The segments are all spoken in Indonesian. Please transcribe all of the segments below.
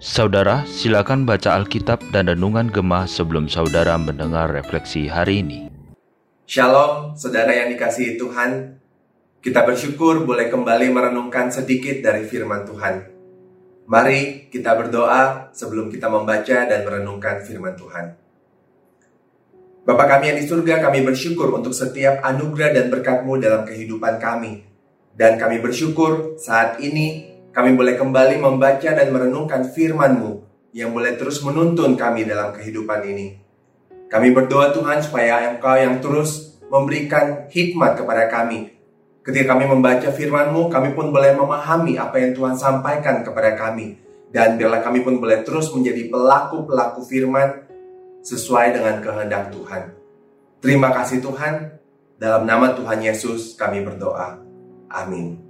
Saudara, silakan baca Alkitab dan Renungan Gemah sebelum saudara mendengar refleksi hari ini. Shalom, saudara yang dikasihi Tuhan. Kita bersyukur boleh kembali merenungkan sedikit dari firman Tuhan. Mari kita berdoa sebelum kita membaca dan merenungkan firman Tuhan. Bapa kami yang di surga, kami bersyukur untuk setiap anugerah dan berkat-Mu dalam kehidupan kami. Dan kami bersyukur saat ini kami boleh kembali membaca dan merenungkan firman-Mu yang boleh terus menuntun kami dalam kehidupan ini. Kami berdoa Tuhan supaya Engkau yang terus memberikan hikmat kepada kami. Ketika kami membaca firman-Mu, kami pun boleh memahami apa yang Tuhan sampaikan kepada kami. Dan biarlah kami pun boleh terus menjadi pelaku-pelaku firman sesuai dengan kehendak Tuhan. Terima kasih Tuhan. Dalam nama Tuhan Yesus kami berdoa. Amin.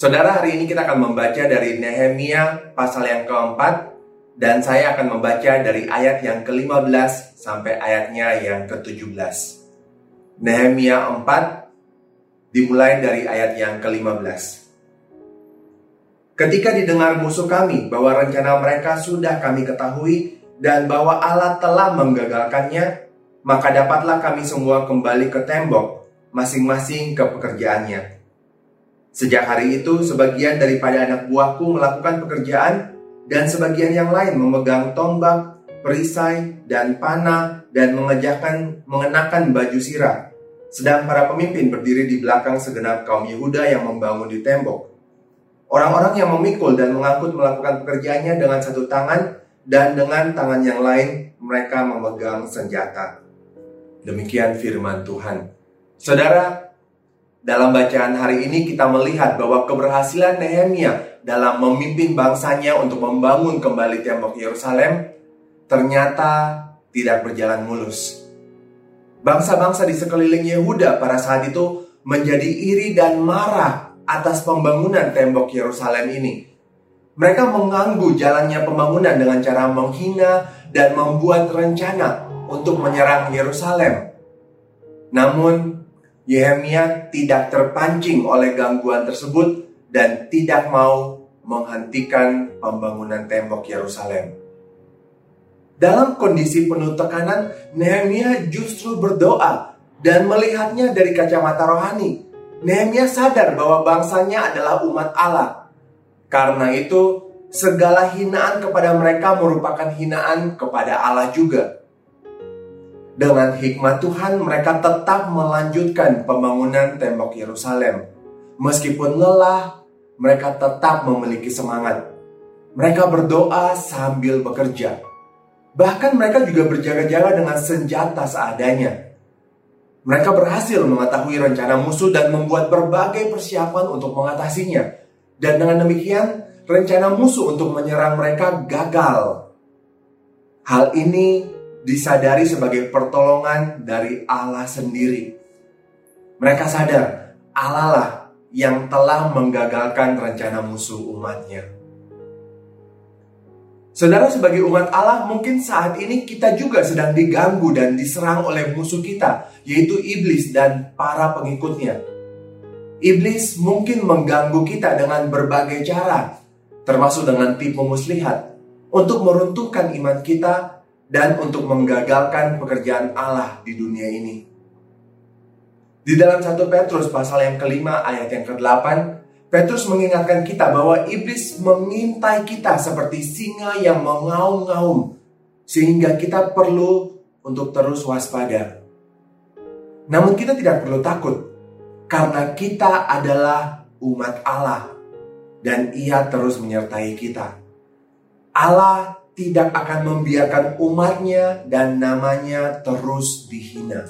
Saudara, hari ini kita akan membaca dari Nehemia pasal yang keempat dan saya akan membaca dari ayat yang ke-15 sampai ayatnya yang ke-17. Nehemia 4 dimulai dari ayat yang ke-15. Ketika didengar musuh kami bahwa rencana mereka sudah kami ketahui dan bahwa Allah telah menggagalkannya, maka dapatlah kami semua kembali ke tembok, masing-masing ke pekerjaannya Sejak hari itu, sebagian daripada anak buahku melakukan pekerjaan dan sebagian yang lain memegang tombak, perisai, dan panah dan mengejakan, mengenakan baju sirah. Sedang para pemimpin berdiri di belakang segenap kaum Yehuda yang membangun di tembok. Orang-orang yang memikul dan mengangkut melakukan pekerjaannya dengan satu tangan dan dengan tangan yang lain mereka memegang senjata. Demikian firman Tuhan. Saudara, dalam bacaan hari ini kita melihat bahwa keberhasilan Nehemia dalam memimpin bangsanya untuk membangun kembali tembok Yerusalem ternyata tidak berjalan mulus. Bangsa-bangsa di sekeliling Yehuda pada saat itu menjadi iri dan marah atas pembangunan tembok Yerusalem ini. Mereka mengganggu jalannya pembangunan dengan cara menghina dan membuat rencana untuk menyerang Yerusalem. Namun, Yehemia tidak terpancing oleh gangguan tersebut dan tidak mau menghentikan pembangunan tembok Yerusalem. Dalam kondisi penuh tekanan, Nehemia justru berdoa dan melihatnya dari kacamata rohani. Nehemia sadar bahwa bangsanya adalah umat Allah. Karena itu, segala hinaan kepada mereka merupakan hinaan kepada Allah juga. Dengan hikmat Tuhan, mereka tetap melanjutkan pembangunan tembok Yerusalem. Meskipun lelah, mereka tetap memiliki semangat. Mereka berdoa sambil bekerja. Bahkan mereka juga berjaga-jaga dengan senjata seadanya. Mereka berhasil mengetahui rencana musuh dan membuat berbagai persiapan untuk mengatasinya. Dan dengan demikian, rencana musuh untuk menyerang mereka gagal. Hal ini disadari sebagai pertolongan dari Allah sendiri. Mereka sadar Allah lah yang telah menggagalkan rencana musuh umatnya. Saudara sebagai umat Allah mungkin saat ini kita juga sedang diganggu dan diserang oleh musuh kita yaitu iblis dan para pengikutnya. Iblis mungkin mengganggu kita dengan berbagai cara termasuk dengan tipu muslihat untuk meruntuhkan iman kita dan untuk menggagalkan pekerjaan Allah di dunia ini. Di dalam satu Petrus pasal yang kelima ayat yang ke-8, Petrus mengingatkan kita bahwa iblis mengintai kita seperti singa yang mengaum-ngaum, sehingga kita perlu untuk terus waspada. Namun kita tidak perlu takut, karena kita adalah umat Allah, dan ia terus menyertai kita. Allah tidak akan membiarkan umatnya dan namanya terus dihina.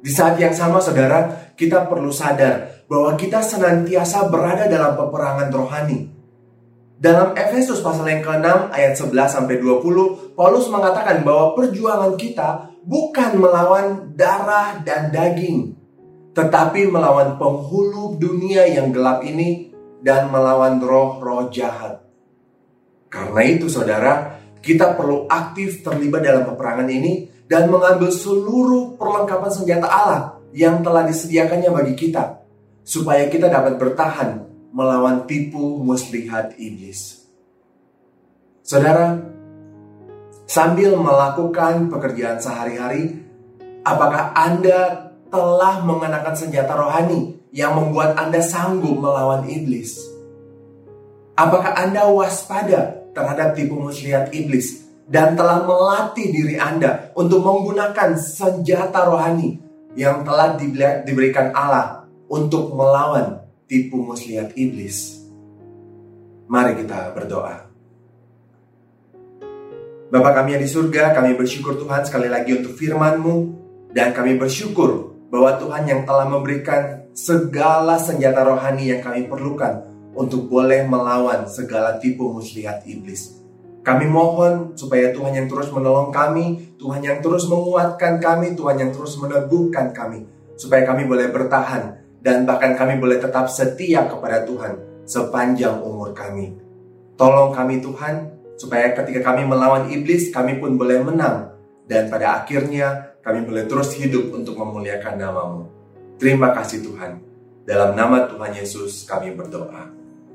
Di saat yang sama saudara, kita perlu sadar bahwa kita senantiasa berada dalam peperangan rohani. Dalam Efesus pasal yang ke-6 ayat 11 sampai 20, Paulus mengatakan bahwa perjuangan kita bukan melawan darah dan daging, tetapi melawan penghulu dunia yang gelap ini dan melawan roh-roh jahat. Karena itu saudara, kita perlu aktif terlibat dalam peperangan ini dan mengambil seluruh perlengkapan senjata Allah yang telah disediakannya bagi kita. supaya kita dapat bertahan melawan tipu muslihat iblis. Saudara, sambil melakukan pekerjaan sehari-hari, apakah Anda telah mengenakan senjata rohani yang membuat Anda sanggup melawan iblis? Apakah Anda waspada terhadap tipu muslihat iblis dan telah melatih diri Anda untuk menggunakan senjata rohani yang telah diberikan Allah untuk melawan tipu muslihat iblis? Mari kita berdoa. Bapak kami yang di surga, kami bersyukur Tuhan sekali lagi untuk firman-Mu dan kami bersyukur bahwa Tuhan yang telah memberikan segala senjata rohani yang kami perlukan untuk boleh melawan segala tipu muslihat iblis. Kami mohon supaya Tuhan yang terus menolong kami, Tuhan yang terus menguatkan kami, Tuhan yang terus meneguhkan kami, supaya kami boleh bertahan dan bahkan kami boleh tetap setia kepada Tuhan sepanjang umur kami. Tolong kami Tuhan, supaya ketika kami melawan iblis, kami pun boleh menang, dan pada akhirnya kami boleh terus hidup untuk memuliakan namamu. Terima kasih Tuhan. Dalam nama Tuhan Yesus kami berdoa.